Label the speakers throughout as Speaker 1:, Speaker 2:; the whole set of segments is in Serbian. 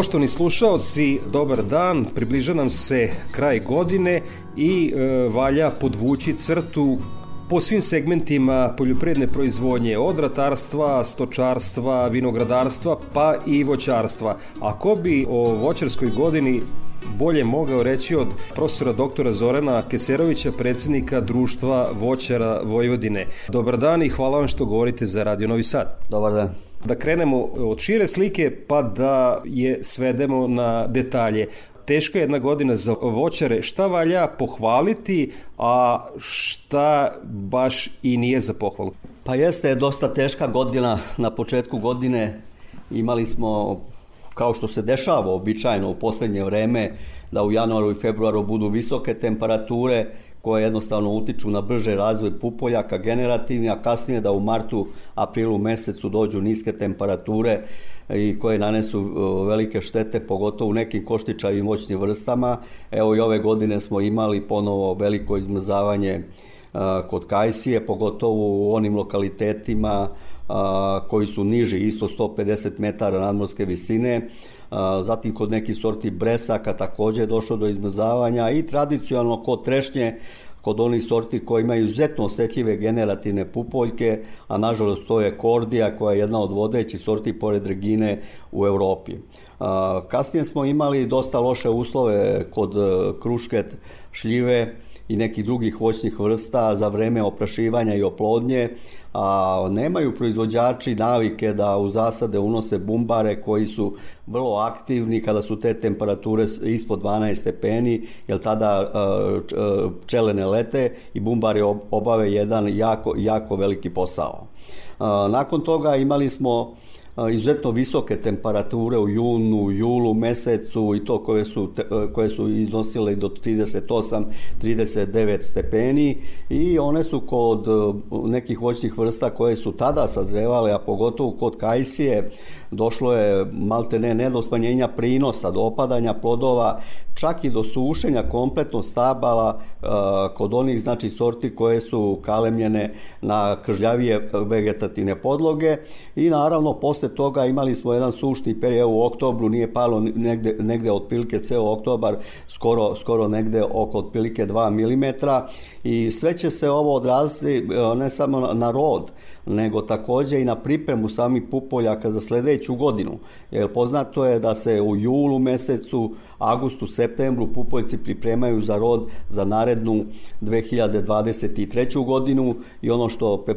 Speaker 1: Poštovni slušaoci, dobar dan. Približa nam se kraj godine i e, valja podvući crtu po svim segmentima poljopredne proizvodnje, od ratarstva, stočarstva, vinogradarstva pa i voćarstva. A ko bi o voćarskoj godini bolje mogao reći od profesora doktora Zorana Keserovića, predsjednika društva voćara Vojvodine. Dobar dan i hvala vam što govorite za Radio Novi Sad.
Speaker 2: Dobar dan.
Speaker 1: Da krenemo od šire slike pa da je svedemo na detalje teška jedna godina za voćare. Šta valja pohvaliti, a šta baš i nije za pohvalu?
Speaker 2: Pa jeste dosta teška godina. Na početku godine imali smo, kao što se dešava običajno u poslednje vreme, da u januaru i februaru budu visoke temperature koje jednostavno utiču na brže razvoj pupoljaka generativni, a kasnije da u martu, aprilu mesecu dođu niske temperature i koje nanesu velike štete, pogotovo u nekim koštičavim voćnim vrstama. Evo i ove godine smo imali ponovo veliko izmrzavanje kod Kajsije, pogotovo u onim lokalitetima koji su niži, isto 150 metara nadmorske visine, zatim kod nekih sorti bresaka takođe je došlo do izmrzavanja i tradicionalno kod trešnje kod onih sorti koji imaju izuzetno osetljive generativne pupoljke, a nažalost to je kordija koja je jedna od vodećih sorti pored regine u Evropi. Kasnije smo imali dosta loše uslove kod e, krušket, šljive, i nekih drugih voćnih vrsta za vreme oprašivanja i oplodnje, a nemaju proizvođači navike da u zasade unose bumbare koji su vrlo aktivni kada su te temperature ispod 12 stepeni, jer tada pčele ne lete i bumbari obave jedan jako, jako veliki posao. Nakon toga imali smo izuzetno visoke temperature u junu, julu mesecu i to koje su, koje su iznosile do 38, 39 stepeni. I one su kod nekih voćnih vrsta koje su tada sazrevale, a pogotovo kod kajsije, došlo je malte ne, ne do smanjenja prinosa, do opadanja plodova, čak i do sušenja kompletno stabala uh, kod onih znači sorti koje su kalemljene na kržljavije vegetativne podloge. I naravno posle toga imali smo jedan sušni period u oktobru, nije palo negde, negde otprilike ceo oktobar, skoro, skoro negde oko otprilike 2 mm i sve će se ovo odraziti uh, ne samo na rod, nego takođe i na pripremu samih pupoljaka za sledeću godinu. Jer poznato je da se u julu mesecu, augustu, septembru pupoljci pripremaju za rod za narednu 2023. godinu i ono što pre,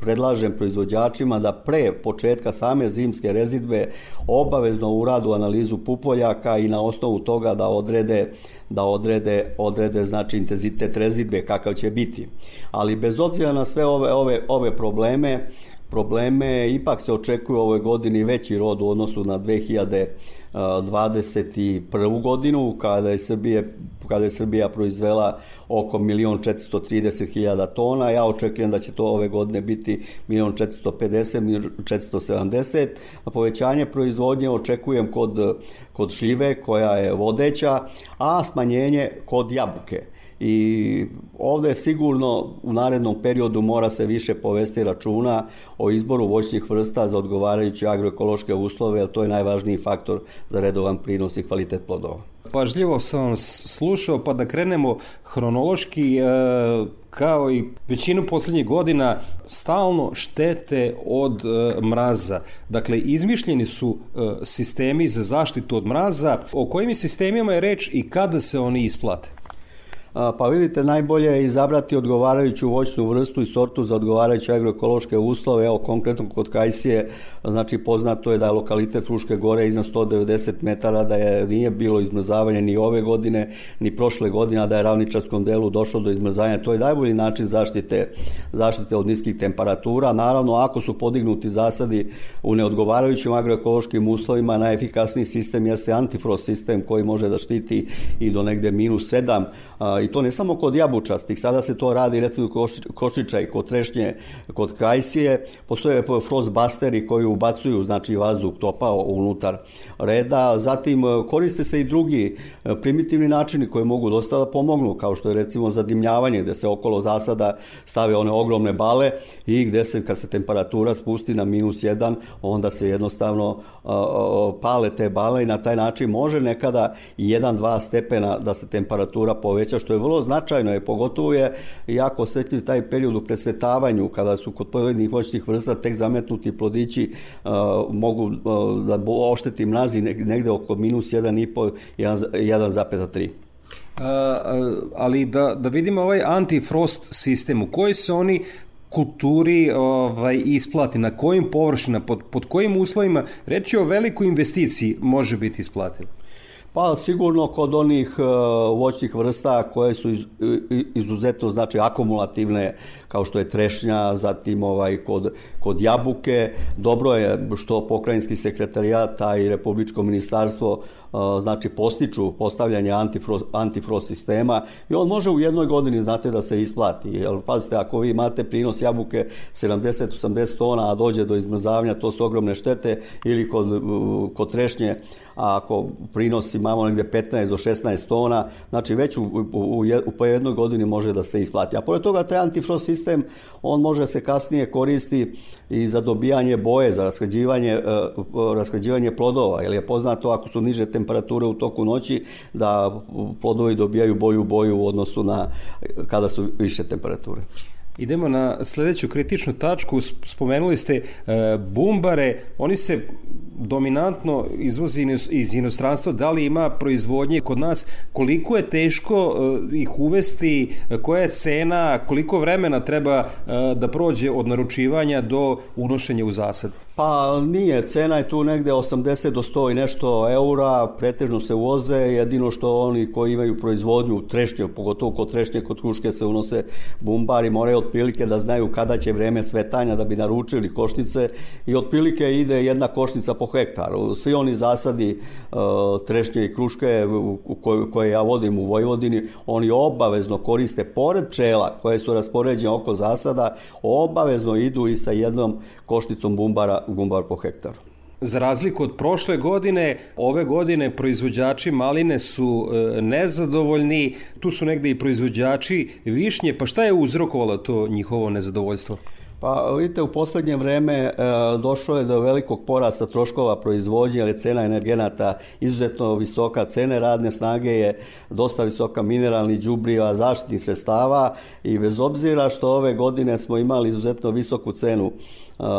Speaker 2: predlažem proizvođačima da pre početka same zimske rezidbe obavezno uradu analizu pupoljaka i na osnovu toga da odrede da odrede, odrede znači intenzitet rezidbe kakav će biti. Ali bez obzira na sve ove, ove, ove probleme, probleme ipak se očekuje u ovoj godini veći rod u odnosu na 2021. godinu kada je Srbija, kada je Srbija proizvela oko 1.430.000 tona. Ja očekujem da će to ove godine biti 1.450, 1.470. A povećanje proizvodnje očekujem kod, kod šljive koja je vodeća, a smanjenje kod jabuke i ovde sigurno u narednom periodu mora se više povesti računa o izboru voćnih vrsta za odgovarajuće agroekološke uslove, jer to je najvažniji faktor za redovan prinos i kvalitet plodova.
Speaker 1: Pažljivo sam slušao, pa da krenemo hronološki, e, kao i većinu poslednjih godina, stalno štete od e, mraza. Dakle, izmišljeni su e, sistemi za zaštitu od mraza. O kojim sistemima je reč i kada se oni isplate?
Speaker 2: Pa vidite, najbolje je izabrati odgovarajuću voćnu vrstu i sortu za odgovarajuće agroekološke uslove. Evo, konkretno kod Kajsije, znači poznato je da je lokalitet Fruške gore iznad 190 metara, da je nije bilo izmrzavanja ni ove godine, ni prošle godine, da je ravničarskom delu došlo do izmrzavanja. To je najbolji način zaštite, zaštite od niskih temperatura. Naravno, ako su podignuti zasadi u neodgovarajućim agroekološkim uslovima, najefikasniji sistem jeste antifrost sistem koji može da štiti i do negde minus 7 i to ne samo kod jabučastih, sada se to radi recimo kod košiča i kod trešnje, kod kajsije, postoje frostbusteri koji ubacuju znači vazduh topao unutar reda, zatim e, koriste se i drugi e, primitivni načini koji mogu dosta da pomognu, kao što je recimo zadimljavanje, gde se okolo zasada stave one ogromne bale i gde se kad se temperatura spusti na minus 1, onda se jednostavno pale te bale i na taj način može nekada i 1-2 stepena da se temperatura poveća, što je vrlo značajno, je pogotovo je jako osetljiv taj period u presvetavanju, kada su kod pojedinih voćnih vrsta tek zametnuti plodići uh, mogu uh, da ošteti mrazi negde oko minus 1,5, 1,3.
Speaker 1: Uh, ali da, da vidimo ovaj antifrost sistem, u kojoj se oni kulturi ovaj, isplati, na kojim površina, pod, pod kojim uslovima, reći o velikoj investiciji može biti isplativo?
Speaker 2: Pa sigurno kod onih uh, voćnih vrsta koje su iz, izuzetno znači akumulativne kao što je trešnja, zatim ovaj kod kod jabuke, dobro je što pokrajinski sekretarijat i republičko ministarstvo znači postiču postavljanje antifrost, antifrost sistema i on može u jednoj godini znate da se isplati. Jel, pazite, ako vi imate prinos jabuke 70-80 tona, a dođe do izmrzavanja, to su ogromne štete ili kod, kod trešnje, a ako prinos imamo negde 15 do 16 tona, znači već u, u, u, u jednoj godini može da se isplati. A pored toga taj antifrost sistem, on može se kasnije koristi i za dobijanje boje, za raskrađivanje, uh, raskrađivanje plodova, jer je poznato ako su niže temperature u toku noći da plodovi dobijaju boju boju u odnosu na kada su više temperature.
Speaker 1: Idemo na sledeću kritičnu tačku. Spomenuli ste e, bumbare, oni se dominantno izvozi iz inostranstva, da li ima proizvodnje kod nas, koliko je teško e, ih uvesti, koja je cena, koliko vremena treba e, da prođe od naručivanja do unošenja u zasad?
Speaker 2: Pa nije, cena je tu negde 80 do 100 i nešto eura, pretežno se uvoze, jedino što oni koji imaju proizvodnju trešnje, pogotovo kod trešnje, kod kruške se unose bumbari, moraju otprilike da znaju kada će vreme cvetanja da bi naručili košnice i otprilike ide jedna košnica po hektaru. Svi oni zasadi uh, trešnje i kruške koje, koje ja vodim u Vojvodini, oni obavezno koriste pored pčela koje su raspoređene oko zasada, obavezno idu i sa jednom košnicom bumbara gumbar po hektaru.
Speaker 1: Za razliku od prošle godine, ove godine proizvođači maline su e, nezadovoljni, tu su negde i proizvođači višnje, pa šta je uzrokovalo to njihovo nezadovoljstvo?
Speaker 2: Pa vidite, u poslednje vreme e, došlo je do velikog porasta troškova proizvodnje, ali cena energenata izuzetno visoka, cene radne snage je dosta visoka, mineralni đubriva, zaštitnih sredstava i bez obzira što ove godine smo imali izuzetno visoku cenu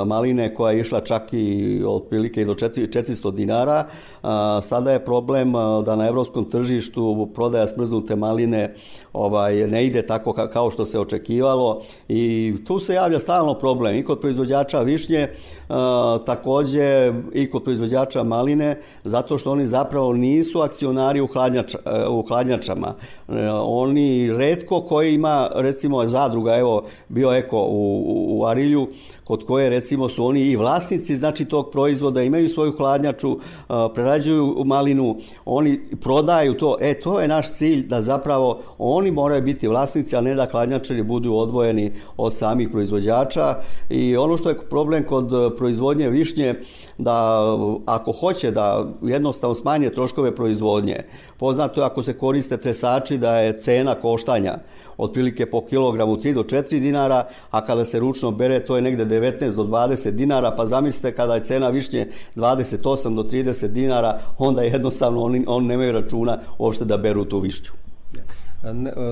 Speaker 2: maline koja je išla čak i otprilike do 400 dinara. Sada je problem da na evropskom tržištu prodaja smrznute maline ovaj, ne ide tako kao što se očekivalo i tu se javlja stalno problem i kod proizvođača višnje, takođe i kod proizvođača maline, zato što oni zapravo nisu akcionari u, hladnjač, u hladnjačama. E, oni redko koji ima, recimo zadruga, evo, bio eko u, u Arilju, kod koje recimo su oni i vlasnici znači tog proizvoda, imaju svoju hladnjaču, prerađuju malinu, oni prodaju to, e to je naš cilj da zapravo oni moraju biti vlasnici, a ne da hladnjačari budu odvojeni od samih proizvođača. I ono što je problem kod proizvodnje višnje da ako hoće da jednostavno smanje troškove proizvodnje, poznato je ako se koriste tresači da je cena koštanja otprilike po kilogramu 3 do 4 dinara, a kada se ručno bere to je negde 19 do 20 dinara, pa zamislite kada je cena višnje 28 do 30 dinara, onda jednostavno oni, oni nemaju računa uopšte da beru tu višnju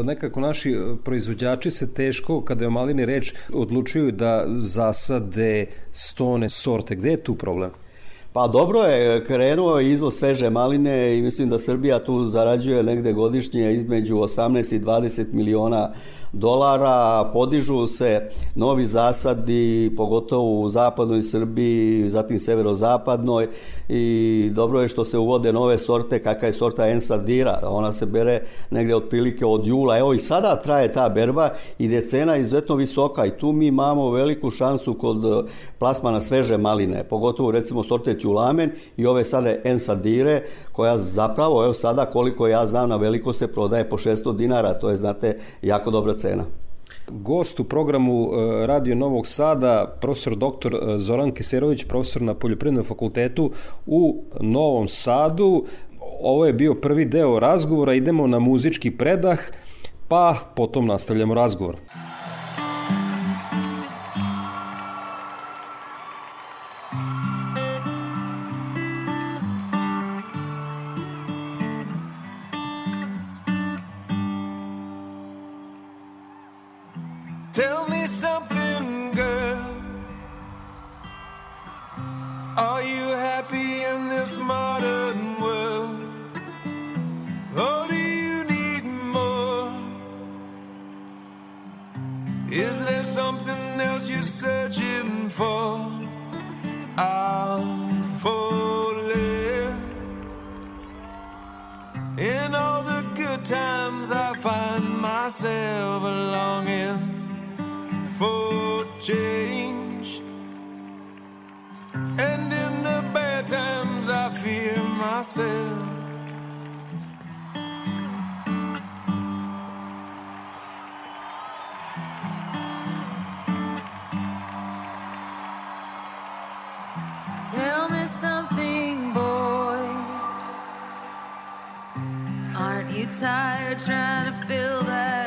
Speaker 1: nekako naši proizvođači se teško, kada je o malini reč, odlučuju da zasade stone sorte. Gde je tu problem?
Speaker 2: Pa dobro je, krenuo izvoz sveže maline i mislim da Srbija tu zarađuje negde godišnje između 18 i 20 miliona dolara, podižu se novi zasadi, pogotovo u zapadnoj Srbiji, zatim severozapadnoj. I dobro je što se uvode nove sorte, kakva je sorta Ensadira, ona se bere negde otprilike od jula, evo i sada traje ta berba i je cena izuzetno visoka. I tu mi imamo veliku šansu kod plasmana sveže maline, pogotovo recimo sorte Tjulamen i ove sada Ensadire, koja zapravo, evo sada koliko ja znam, na veliko se prodaje po 600 dinara, to je, znate, jako dobra cena.
Speaker 3: Gost u programu e, Radio Novog Sada, profesor dr. E, Zoran Keserović, profesor na Poljoprivrednom fakultetu u Novom Sadu. Ovo je bio prvi deo razgovora, idemo na muzički predah, pa potom nastavljamo razgovor.
Speaker 4: you tired trying to fill that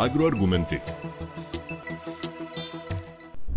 Speaker 4: Agroargumenti.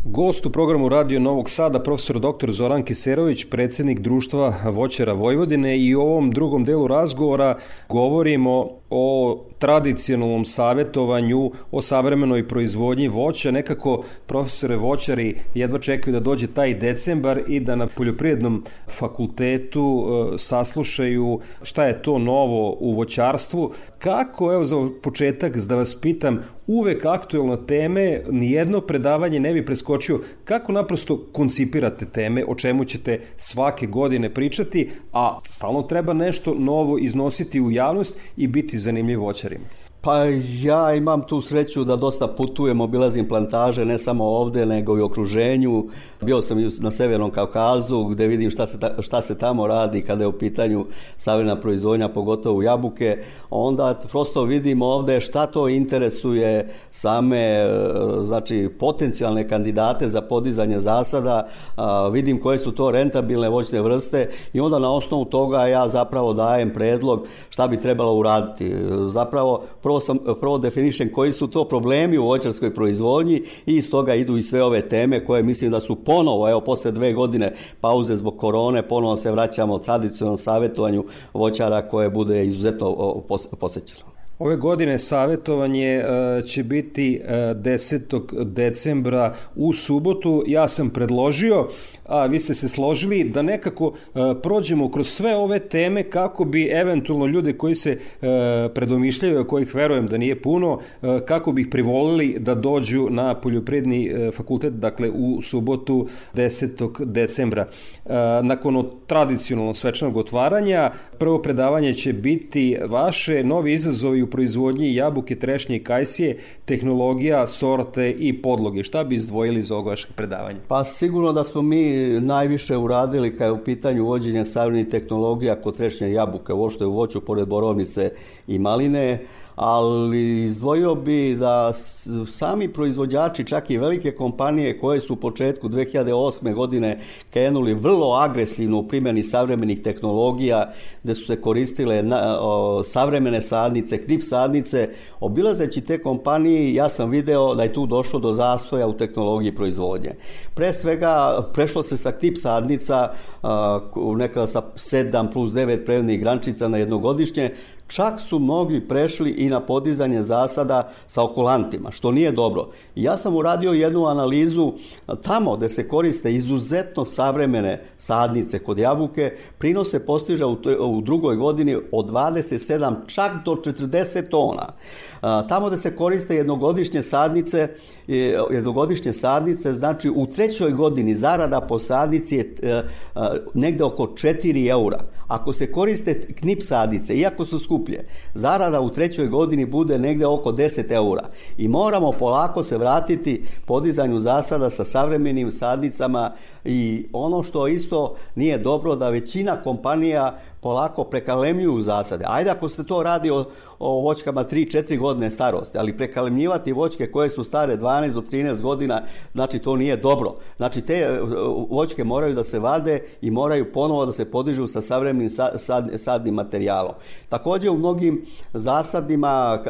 Speaker 3: Gost u programu Radio Novog Sada, profesor dr. Zoran Kiserović, predsednik društva Voćera Vojvodine i u ovom drugom delu razgovora govorimo
Speaker 1: o tradicionalnom savetovanju, o savremenoj proizvodnji voća. Nekako profesore voćari jedva čekaju da dođe taj decembar i da na poljoprivrednom fakultetu e, saslušaju šta je to novo u voćarstvu. Kako, evo za početak da vas pitam, uvek aktuelne teme, nijedno predavanje ne bi preskočio. Kako naprosto koncipirate teme, o čemu ćete svake godine pričati, a stalno treba nešto novo iznositi u javnost i biti zanimljiv voćarima?
Speaker 2: Pa ja imam tu sreću da dosta putujem, obilazim plantaže ne samo ovde nego i u okruženju. Bio sam i na Severnom Kaukazu gde vidim šta se, ta, šta se tamo radi kada je u pitanju savremena proizvodnja, pogotovo jabuke. Onda prosto vidim ovde šta to interesuje same e, znači, potencijalne kandidate za podizanje zasada. Vidim koje su to rentabilne voćne vrste i onda na osnovu toga ja zapravo dajem predlog šta bi trebalo uraditi. Zapravo prvo, sam, prvo definišem koji su to problemi u voćarskoj proizvodnji i iz toga idu i sve ove teme koje mislim da su ponovo, evo posle dve godine pauze zbog korone, ponovo se vraćamo tradicionalnom savjetovanju voćara koje bude izuzetno posećeno.
Speaker 1: Ove godine savjetovanje e, će biti 10. E, decembra u subotu. Ja sam predložio a vi ste se složili da nekako e, prođemo kroz sve ove teme kako bi eventualno ljude koji se e, predomišljaju, a kojih verujem da nije puno, e, kako bi ih privolili da dođu na poljopredni fakultet, dakle u subotu 10. decembra. Nakon tradicionalno svečanog otvaranja, prvo predavanje će biti vaše novi izazovi u proizvodnji jabuke, trešnje i kajsije, tehnologija, sorte i podloge. Šta bi izdvojili iz ovog vašeg predavanja?
Speaker 2: Pa sigurno da smo mi najviše uradili kada je u pitanju uvođenja savremenih tehnologija kod trešnja jabuka, uošte u voću pored borovnice i maline, ali izdvojio bi da sami proizvođači, čak i velike kompanije koje su u početku 2008. godine krenuli vrlo agresivno u primjeni savremenih tehnologija, gde su se koristile na, o, savremene sadnice, knip sadnice, obilazeći te kompanije, ja sam video da je tu došlo do zastoja u tehnologiji proizvodnje. Pre svega, prešlo se sa knip sadnica, a, nekada sa 7 plus 9 prevnih grančica na jednogodišnje, Čak su mnogi prešli i na podizanje zasada sa okulantima, što nije dobro. Ja sam uradio jednu analizu tamo gde se koriste izuzetno savremene sadnice kod jabuke, prinose postiže u drugoj godini od 27 čak do 40 tona. Tamo da se koriste jednogodišnje sadnice, jednogodišnje sadnice, znači u trećoj godini zarada po sadnici je e, negde oko 4 eura. Ako se koriste knip sadnice, iako su skuplje, zarada u trećoj godini bude negde oko 10 eura. I moramo polako se vratiti podizanju zasada sa savremenim sadnicama i ono što isto nije dobro da većina kompanija polako prekalemljuju zasade. Ajde ako se to radi o, o voćkama 3-4 godine starosti, ali prekalemljivati voćke koje su stare 12 do 13 godina, znači to nije dobro. Znači te e, voćke moraju da se vade i moraju ponovo da se podižu sa savremenim sad, sadnim materijalom. Takođe u mnogim zasadima e,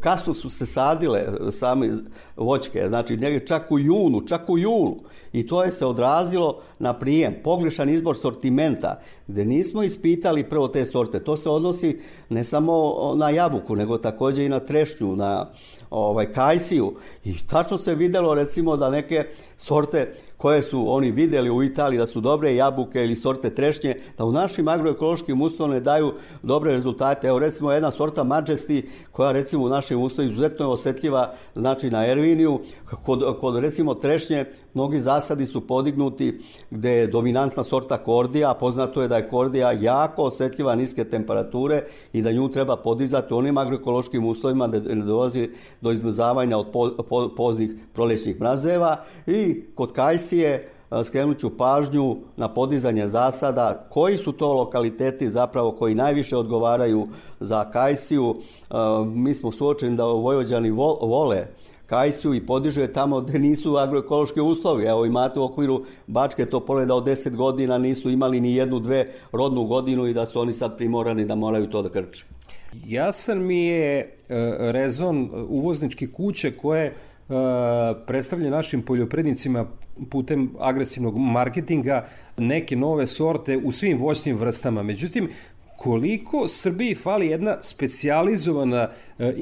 Speaker 2: kasno su se sadile same voćke, znači čak u junu, čak u julu i to je se odrazilo na prijem, pogrešan izbor sortimenta, gde nismo ispitali prvo te sorte. To se odnosi ne samo na jabuku, nego takođe i na trešnju, na ovaj, kajsiju. I tačno se videlo recimo da neke sorte koje su oni videli u Italiji da su dobre jabuke ili sorte trešnje, da u našim agroekološkim uslovima daju dobre rezultate. Evo recimo jedna sorta Majesty koja recimo u našim uslovima izuzetno je osetljiva znači na Erviniju, kod, kod recimo trešnje mnogi zasadi su podignuti gde je dominantna sorta kordija, a poznato je da je kordija jako osetljiva niske temperature i da nju treba podizati u onim agroekološkim uslovima da ne dolazi do izmrzavanja od po, po, poznih prolećnih mrazeva i kod kajsije skrenut ću pažnju na podizanje zasada, koji su to lokaliteti zapravo koji najviše odgovaraju za kajsiju. Mi smo suočeni da Vojvođani vole kajsiju i podižu je tamo gde nisu agroekološki uslovi. Evo imate u okviru Bačke Topole da od 10 godina nisu imali ni jednu, dve rodnu godinu i da su oni sad primorani da moraju to da krče.
Speaker 1: Jasan mi je e, rezon uvozničke kuće koje e, predstavlja našim poljoprednicima putem agresivnog marketinga neke nove sorte u svim voćnim vrstama. Međutim, koliko Srbiji fali jedna specijalizovana e, e,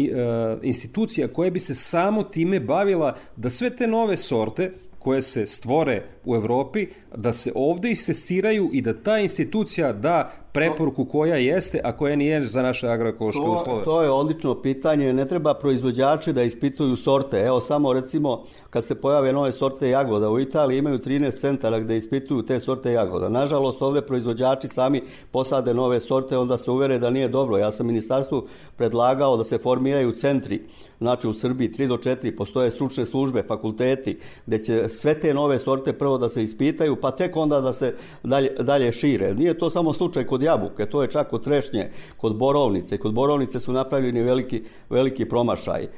Speaker 1: institucija koja bi se samo time bavila da sve te nove sorte koje se stvore u Evropi, da se ovde istestiraju i da ta institucija da preporuku koja jeste, a koja nije za naše agroekološke
Speaker 2: to,
Speaker 1: uslove?
Speaker 2: To je odlično pitanje. Ne treba proizvođači da ispituju sorte. Evo samo recimo kad se pojave nove sorte jagoda u Italiji imaju 13 centara gde ispituju te sorte jagoda. Nažalost ovde proizvođači sami posade nove sorte onda se uvere da nije dobro. Ja sam ministarstvu predlagao da se formiraju centri, znači u Srbiji 3 do 4 postoje stručne službe, fakulteti gde će sve te nove sorte prvo da se ispitaju pa tek onda da se dalje, dalje šire. Nije to samo slučaj kod jabuke, to je čak kod trešnje, kod borovnice. Kod borovnice su napravljeni veliki, veliki promašaj.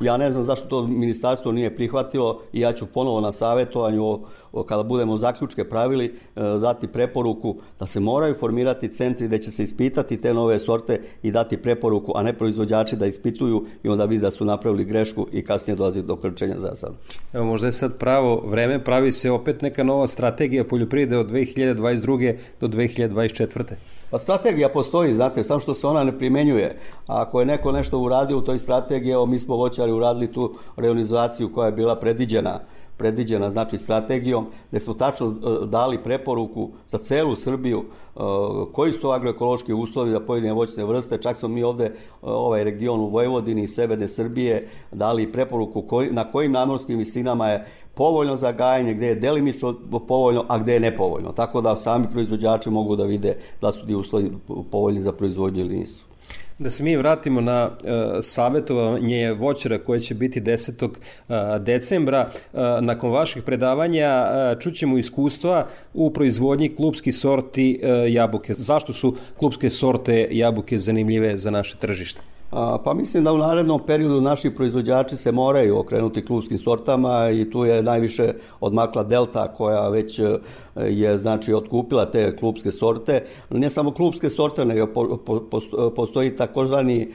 Speaker 2: Ja ne znam zašto to ministarstvo nije prihvatilo i ja ću ponovo na savjetovanju o, kada budemo zaključke pravili e, dati preporuku da se moraju formirati centri gde će se ispitati te nove sorte i dati preporuku, a ne proizvođači da ispituju i onda vidi da su napravili grešku i kasnije dolazi do krčenja zasada.
Speaker 1: Evo možda je sad pravo vreme, pravi se opet neka nova strategija poljoprivrede od 2022. do 2024.
Speaker 2: Pa strategija postoji, znate, samo što se ona ne primenjuje. A ako je neko nešto uradio u toj strategiji, evo mi smo voćari uradili tu realizaciju koja je bila predviđena predviđena znači strategijom, gde smo tačno e, dali preporuku za celu Srbiju e, koji su to agroekološki uslovi za pojedine voćne vrste, čak smo mi ovde e, ovaj region u Vojvodini i severne Srbije dali preporuku na kojim nadmorskim visinama je povoljno za gajanje, gde je delimično povoljno, a gde je nepovoljno. Tako da sami proizvođači mogu da vide da su ti uslovi povoljni za proizvodnju ili nisu.
Speaker 1: Da se mi vratimo na uh, savjetovanje voćara koje će biti 10. Uh, decembra. Uh, nakon vaših predavanja uh, čućemo iskustva u proizvodnji klubskih sorti uh, jabuke. Zašto su klubske sorte jabuke zanimljive za naše tržište?
Speaker 2: Pa mislim da u narednom periodu naši proizvođači se moraju okrenuti klubskim sortama i tu je najviše odmakla Delta koja već e, je znači otkupila te klubske sorte. Ne samo klubske sorte, nego postoji takozvani,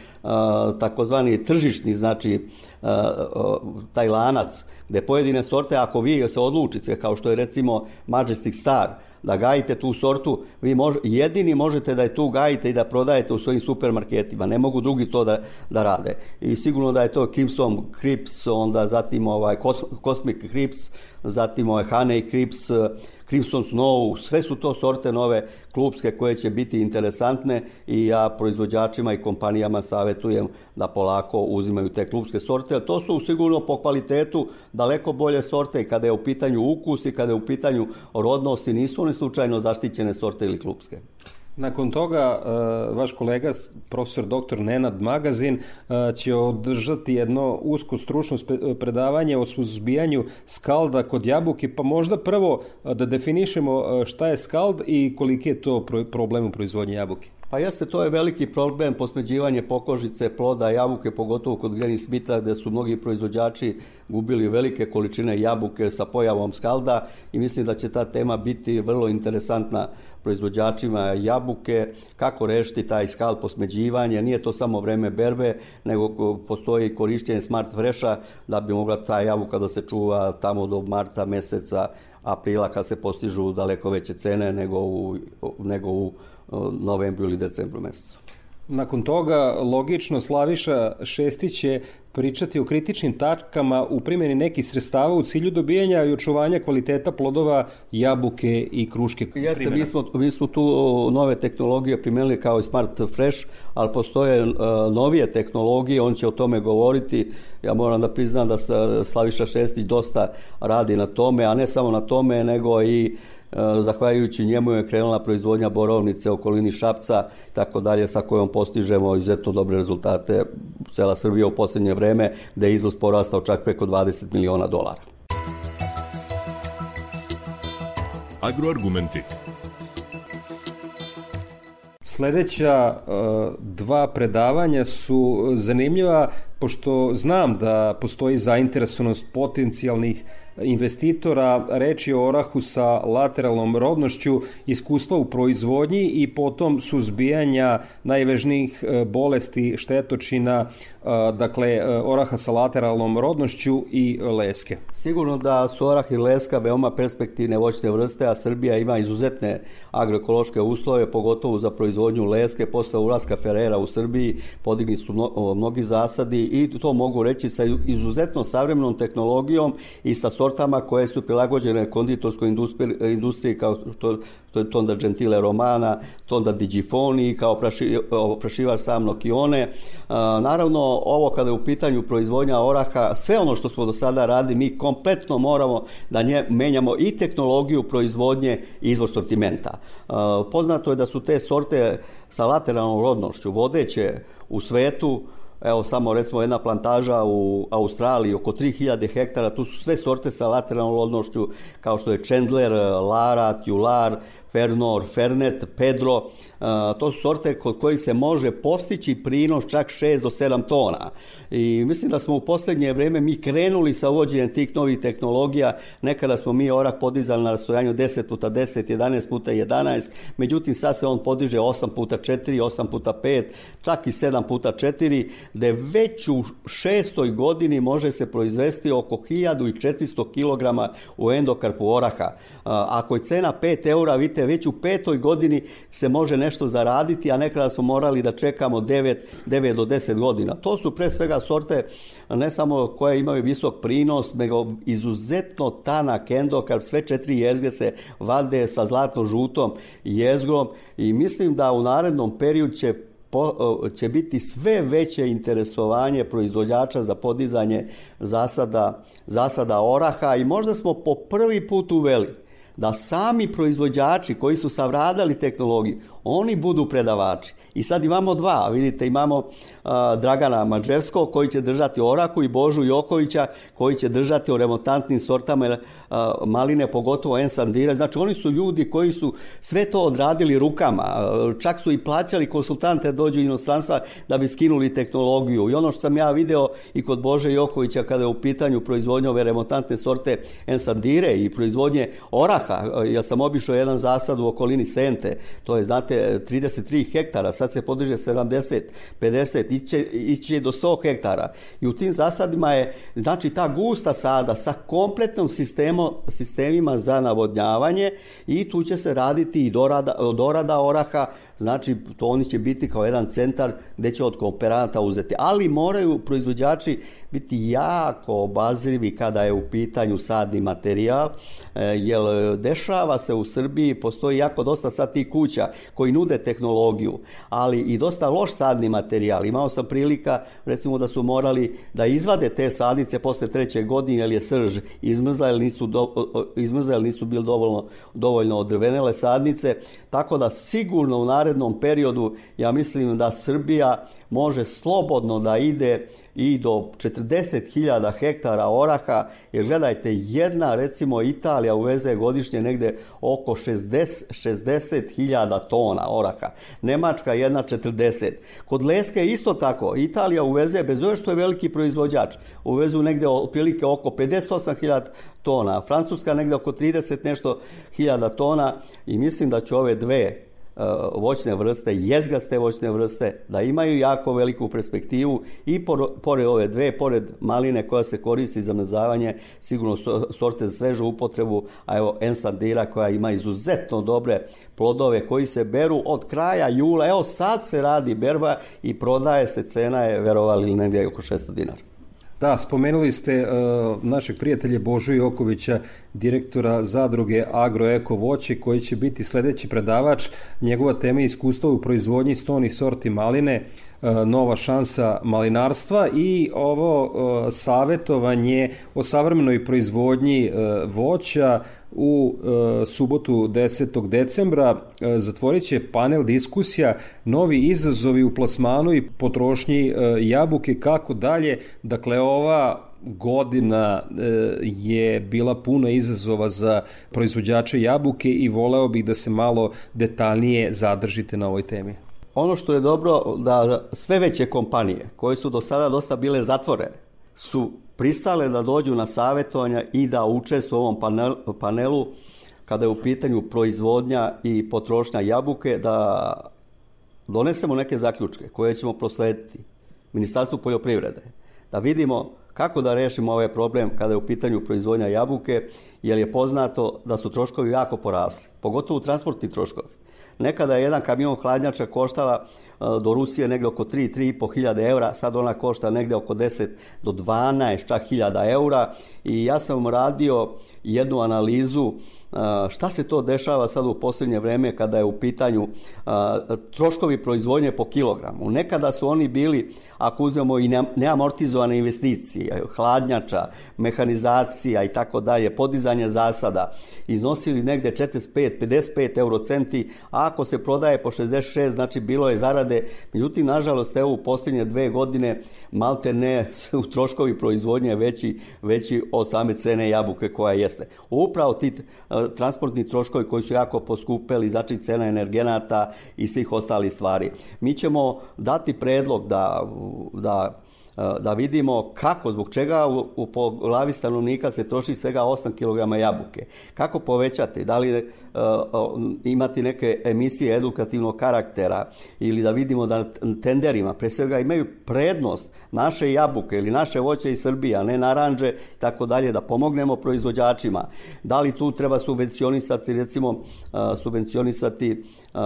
Speaker 2: takozvani tržišni, znači taj lanac gde pojedine sorte, ako vi se odlučite, kao što je recimo Majestic Star, da gajite tu sortu, vi mož, jedini možete da je tu gajite i da prodajete u svojim supermarketima, ne mogu drugi to da, da rade. I sigurno da je to Crimson Crips, onda zatim ovaj Cosmic Crips, zatim ovaj Honey Crips, Crimson Snow, sve su to sorte nove klubske koje će biti interesantne i ja proizvođačima i kompanijama savetujem da polako uzimaju te klubske sorte. To su sigurno po kvalitetu daleko bolje sorte kada je u pitanju ukus i kada je u pitanju rodnosti, nisu one slučajno zaštićene sorte ili klubske.
Speaker 1: Nakon toga, uh, vaš kolega, profesor dr. Nenad Magazin, uh, će održati jedno usko stručno predavanje o suzbijanju skalda kod jabuke, pa možda prvo uh, da definišemo šta je skald i koliki je to problem u proizvodnji jabuke.
Speaker 2: Pa jeste, to je veliki problem, posmeđivanje pokožice, ploda, jabuke, pogotovo kod Granny Smitha, gde su mnogi proizvođači gubili velike količine jabuke sa pojavom skalda i mislim da će ta tema biti vrlo interesantna proizvođačima jabuke, kako rešiti taj skal posmeđivanje, nije to samo vreme berbe, nego postoji korišćenje smart fresha da bi mogla ta jabuka da se čuva tamo do marta meseca, aprila kad se postižu daleko veće cene nego u, nego u novembru ili decembru mesecu.
Speaker 1: Nakon toga, logično, Slaviša Šestić će pričati o kritičnim tačkama u primjeni nekih sredstava u cilju dobijanja i očuvanja kvaliteta plodova jabuke i kruške.
Speaker 2: Jeste, mi smo, mi smo tu nove tehnologije primenili kao i Smart Fresh, ali postoje uh, novije tehnologije, on će o tome govoriti. Ja moram da priznam da Slaviša Šestić dosta radi na tome, a ne samo na tome, nego i uh, zahvaljujući njemu je krenula proizvodnja borovnice okolini Šapca tako dalje sa kojom postižemo izuzetno dobre rezultate cela Srbija u poslednje vreme gde je izvoz porastao čak preko 20 miliona dolara.
Speaker 5: Agroargumenti
Speaker 1: Sledeća uh, dva predavanja su zanimljiva pošto znam da postoji zainteresovanost potencijalnih investitora, reč je o orahu sa lateralnom rodnošću, iskustva u proizvodnji i potom suzbijanja najvežnijih e, bolesti štetočina, dakle e, oraha sa lateralnom rodnošću i leske.
Speaker 2: Sigurno da su orah i leska veoma perspektivne voćne vrste, a Srbija ima izuzetne agroekološke uslove, pogotovo za proizvodnju leske. Posle ulaska Ferrera u Srbiji podigli su mnogi zasadi i to mogu reći sa izuzetno savremenom tehnologijom i sa sortama koje su prilagođene konditorskoj industriji, kao što to je Tonda Gentile Romana, Tonda Digifoni, kao praši, prašivač Samno Kione. Naravno, ovo kada je u pitanju proizvodnja oraha, sve ono što smo do sada radili, mi kompletno moramo da nje, menjamo i tehnologiju proizvodnje i izvor sortimenta. Poznato je da su te sorte sa lateralnom rodnošću vodeće u svetu, Evo samo recimo jedna plantaža u Australiji oko 3000 hektara, tu su sve sorte sa lateralnom rodnošću kao što je Chandler, Lara, Tular, Fernor, Fernet, Pedro, to su sorte kod kojih se može postići prinos čak 6 do 7 tona. I mislim da smo u poslednje vreme mi krenuli sa uvođenjem tih novih tehnologija. Nekada smo mi orak podizali na rastojanju 10 puta 10, 11 puta 11, međutim sad se on podiže 8 puta 4, 8 puta 5, čak i 7 puta 4, gde već u šestoj godini može se proizvesti oko 1400 kg u endokarpu oraha. Ako je cena 5 eura, vidite, već u petoj godini se može nešto zaraditi, a nekada smo morali da čekamo 9, 9 do 10 godina. To su pre svega sorte ne samo koje imaju visok prinos, nego izuzetno tanak endokarp, sve četiri jezge se vade sa zlatno-žutom jezgrom i mislim da u narednom periodu će po, će biti sve veće interesovanje proizvođača za podizanje zasada, zasada oraha i možda smo po prvi put uveli da sami proizvođači koji su savradali tehnologiju, oni budu predavači. I sad imamo dva, vidite, imamo uh, Dragana Mađevskog koji će držati Oraku i Božu Jokovića koji će držati o remontantnim sortama uh, maline, pogotovo Ensandira. Znači oni su ljudi koji su sve to odradili rukama, uh, čak su i plaćali konsultante da dođu inostranstva da bi skinuli tehnologiju. I ono što sam ja video i kod Bože Jokovića kada je u pitanju proizvodnje ove remontantne sorte Ensandire i proizvodnje oraha, ja sam obišao jedan zasad u okolini Sente, to je, znate, 33 hektara, sad se podiže 70, 50, iće, iće do 100 hektara. I u tim zasadima je, znači, ta gusta sada sa kompletnom sistemo, sistemima za navodnjavanje i tu će se raditi i dorada, dorada oraha, znači to oni će biti kao jedan centar gde će od kooperanata uzeti. Ali moraju proizvođači biti jako obazrivi kada je u pitanju sadni materijal, e, jer dešava se u Srbiji, postoji jako dosta sad tih kuća koji nude tehnologiju, ali i dosta loš sadni materijal. Imao sam prilika, recimo da su morali da izvade te sadnice posle treće godine, jer je srž izmrzla, ili nisu, do, izmrzla, ili nisu bili dovoljno, dovoljno odrvenele sadnice, tako da sigurno u narednom periodu ja mislim da Srbija može slobodno da ide i do 40.000 hektara oraha, jer gledajte, jedna recimo Italija uveze godišnje negde oko 60.000 tona oraha, Nemačka jedna 40. Kod Leske isto tako, Italija uveze, bez ove što je veliki proizvođač, uvezu negde otprilike oko 58.000 tona, Francuska negde oko 30 nešto hiljada tona. I mislim da će ove dve voćne vrste, jezgaste voćne vrste, da imaju jako veliku perspektivu i pored ove dve, pored maline koja se koristi za mrzavanje, sigurno sorte za svežu upotrebu, a evo ensandira koja ima izuzetno dobre plodove koji se beru od kraja jula. Evo sad se radi berba i prodaje se, cena je verovali negdje oko 600 dinara.
Speaker 1: Da, spomenuli ste uh, našeg prijatelja Božu Jokovića, direktora zadruge Agroeko Voće, koji će biti sledeći predavač. Njegova tema je iskustva u proizvodnji stoni sorti maline, uh, nova šansa malinarstva i ovo uh, savetovanje o savremenoj proizvodnji uh, voća, u e, subotu 10. decembra e, zatvorit će panel diskusija novi izazovi u plasmanu i potrošnji e, jabuke kako dalje. Dakle, ova godina e, je bila puna izazova za proizvođače jabuke i voleo bih da se malo detaljnije zadržite na ovoj temi.
Speaker 2: ono što je dobro da sve veće kompanije koje su do sada dosta bile zatvorene su pristale da dođu na savjetovanja i da učestvuju u ovom panel, panelu kada je u pitanju proizvodnja i potrošnja jabuke da donesemo neke zaključke koje ćemo proslediti Ministarstvu poljoprivrede da vidimo kako da rešimo ovaj problem kada je u pitanju proizvodnja jabuke, jer je poznato da su troškovi jako porasli, pogotovo transportni troškovi. Nekada je jedan kamion hladnjača koštala e, do Rusije negde oko 3-3,5 hiljada eura, sad ona košta negde oko 10 do 12 čak hiljada eura i ja sam radio jednu analizu šta se to dešava sad u posljednje vreme kada je u pitanju troškovi proizvodnje po kilogramu. Nekada su oni bili, ako uzmemo i neamortizovane investicije, hladnjača, mehanizacija i tako dalje, podizanje zasada, iznosili negde 45-55 eurocenti, a ako se prodaje po 66, znači bilo je zarade. Međutim, nažalost, evo u posljednje dve godine malte ne u troškovi proizvodnje veći, veći od same cene jabuke koja jeste. Upravo ti transportni troškovi koji su jako poskupeli, znači cena energenata i svih ostalih stvari. Mi ćemo dati predlog da, da da vidimo kako, zbog čega u, u, po glavi stanovnika se troši svega 8 kg jabuke. Kako povećati? Da li imati neke emisije edukativnog karaktera ili da vidimo da tenderima pre svega imaju prednost naše jabuke ili naše voće iz Srbije, a ne naranđe tako dalje, da pomognemo proizvođačima. Da li tu treba subvencionisati, recimo uh, subvencionisati uh,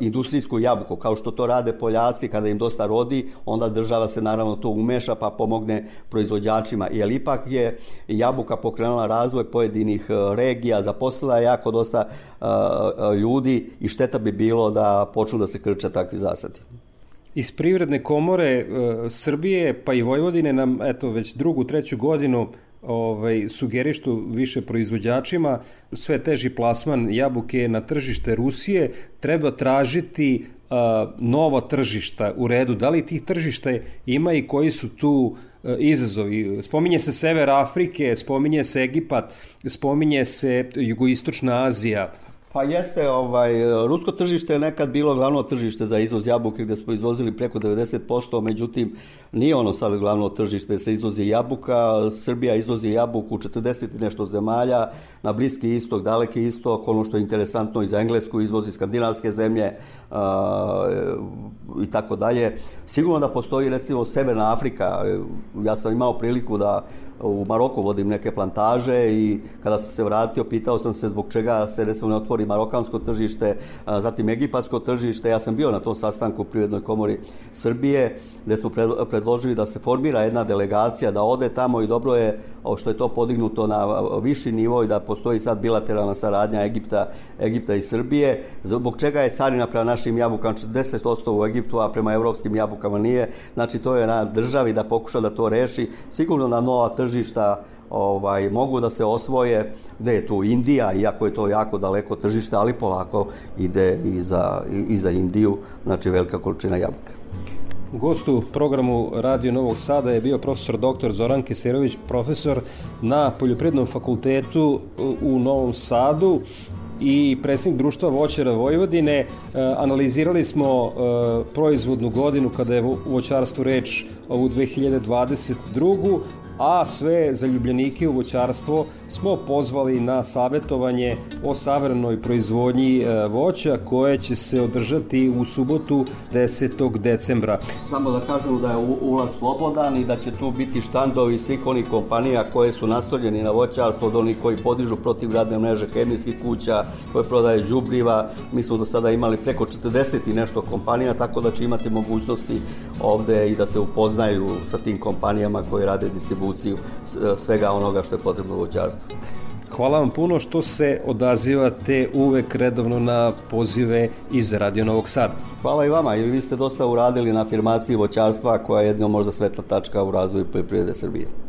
Speaker 2: industrijsku jabuku, kao što to rade Poljaci kada im dosta rodi, onda država se naravno to umeša pa pomogne proizvođačima, jer ipak je jabuka pokrenula razvoj pojedinih regija, zaposlila je jako dosta ljudi i šteta bi bilo da počnu da se krče takvi zasadi.
Speaker 1: Iz privredne komore e, Srbije pa i Vojvodine nam eto već drugu, treću godinu ovaj, sugerištu više proizvođačima sve teži plasman jabuke na tržište Rusije treba tražiti a, nova tržišta u redu. Da li tih tržišta ima i koji su tu a, izazovi? Spominje se Sever Afrike, spominje se Egipat, spominje se Jugoistočna Azija.
Speaker 2: Pa jeste, ovaj, rusko tržište je nekad bilo glavno tržište za izvoz jabuke gde smo izvozili preko 90%, međutim nije ono sad glavno tržište, se izvozi jabuka, Srbija izvozi jabuku u 40 i nešto zemalja, na Bliski istok, Daleki istok, ono što je interesantno i za Englesku izvozi skandinavske zemlje i tako dalje. Sigurno da postoji recimo Severna Afrika, ja sam imao priliku da u Maroku vodim neke plantaže i kada sam se vratio pitao sam se zbog čega se recimo ne otvori marokansko tržište, zatim egipatsko tržište. Ja sam bio na tom sastanku u Privrednoj komori Srbije gde smo predložili da se formira jedna delegacija da ode tamo i dobro je što je to podignuto na viši nivo i da postoji sad bilateralna saradnja Egipta, Egipta i Srbije. Zbog čega je carina prema našim jabukama 40% u Egiptu, a prema evropskim jabukama nije. Znači to je na državi da pokuša da to reši. Sigurno na nova tržišta ovaj, mogu da se osvoje, gde je tu Indija, iako je to jako daleko tržište, ali polako ide i za, i za Indiju, znači velika količina jabuka.
Speaker 1: Gost u programu Radio Novog Sada je bio profesor dr. Zoran Keserović, profesor na Poljoprednom fakultetu u Novom Sadu i predsjednik društva voćara Vojvodine. E, analizirali smo e, proizvodnu godinu kada je voćarstvo reč ovu 2022 a sve zaljubljenike u voćarstvo smo pozvali na savjetovanje o savrenoj proizvodnji e, voća koje će se održati u subotu 10. decembra.
Speaker 2: Samo da kažem da je ulaz slobodan i da će tu biti štandovi svih onih kompanija koje su nastavljeni na voćarstvo, od onih koji podižu protiv radne mreže hemijskih kuća, koje prodaje đubriva. Mi smo do sada imali preko 40 i nešto kompanija, tako da će imati mogućnosti ovde i da se upoznaju sa tim kompanijama koje rade distribuciju distribuciju svega onoga što je potrebno u voćarstvu.
Speaker 1: Hvala vam puno što se odazivate uvek redovno na pozive iz Radio Novog Sada.
Speaker 2: Hvala i vama. I vi ste dosta uradili na afirmaciji voćarstva koja je jedno možda svetla tačka u razvoju poljoprivrede Srbije.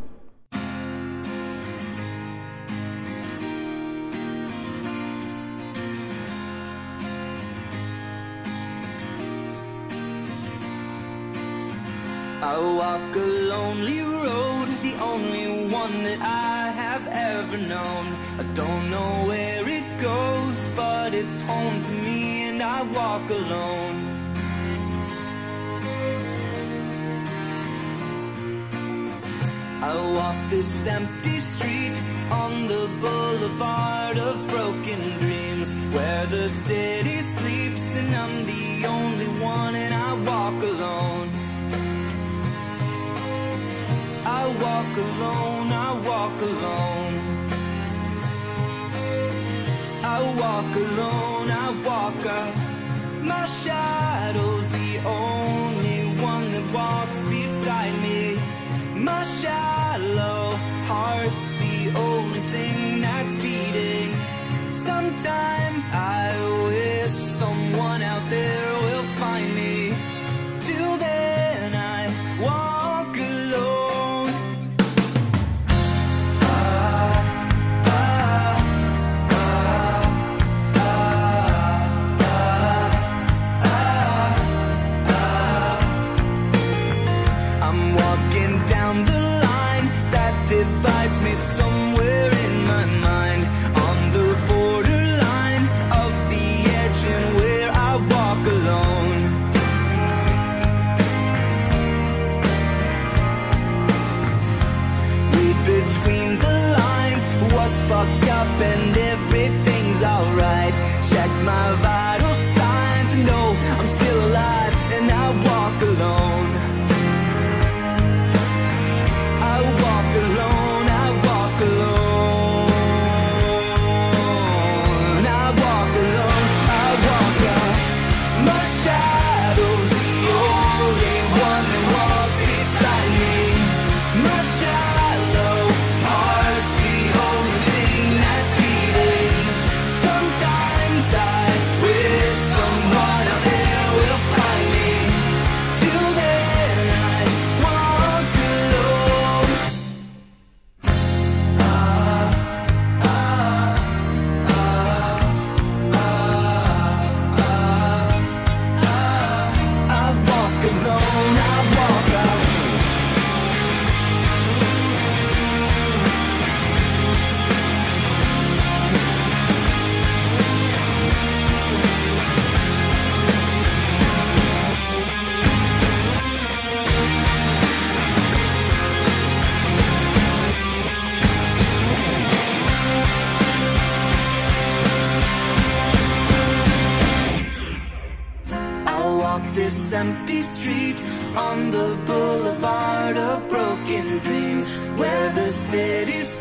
Speaker 2: unknown. I don't know where it goes, but it's home to me and I walk alone.
Speaker 4: I walk this empty street on the boulevard of broken dreams where the city sleeps and I'm the only one and I walk alone. I walk alone, I walk alone. I walk alone, I walk up. My shadow's the only one that walks boulevard of broken dreams where the city's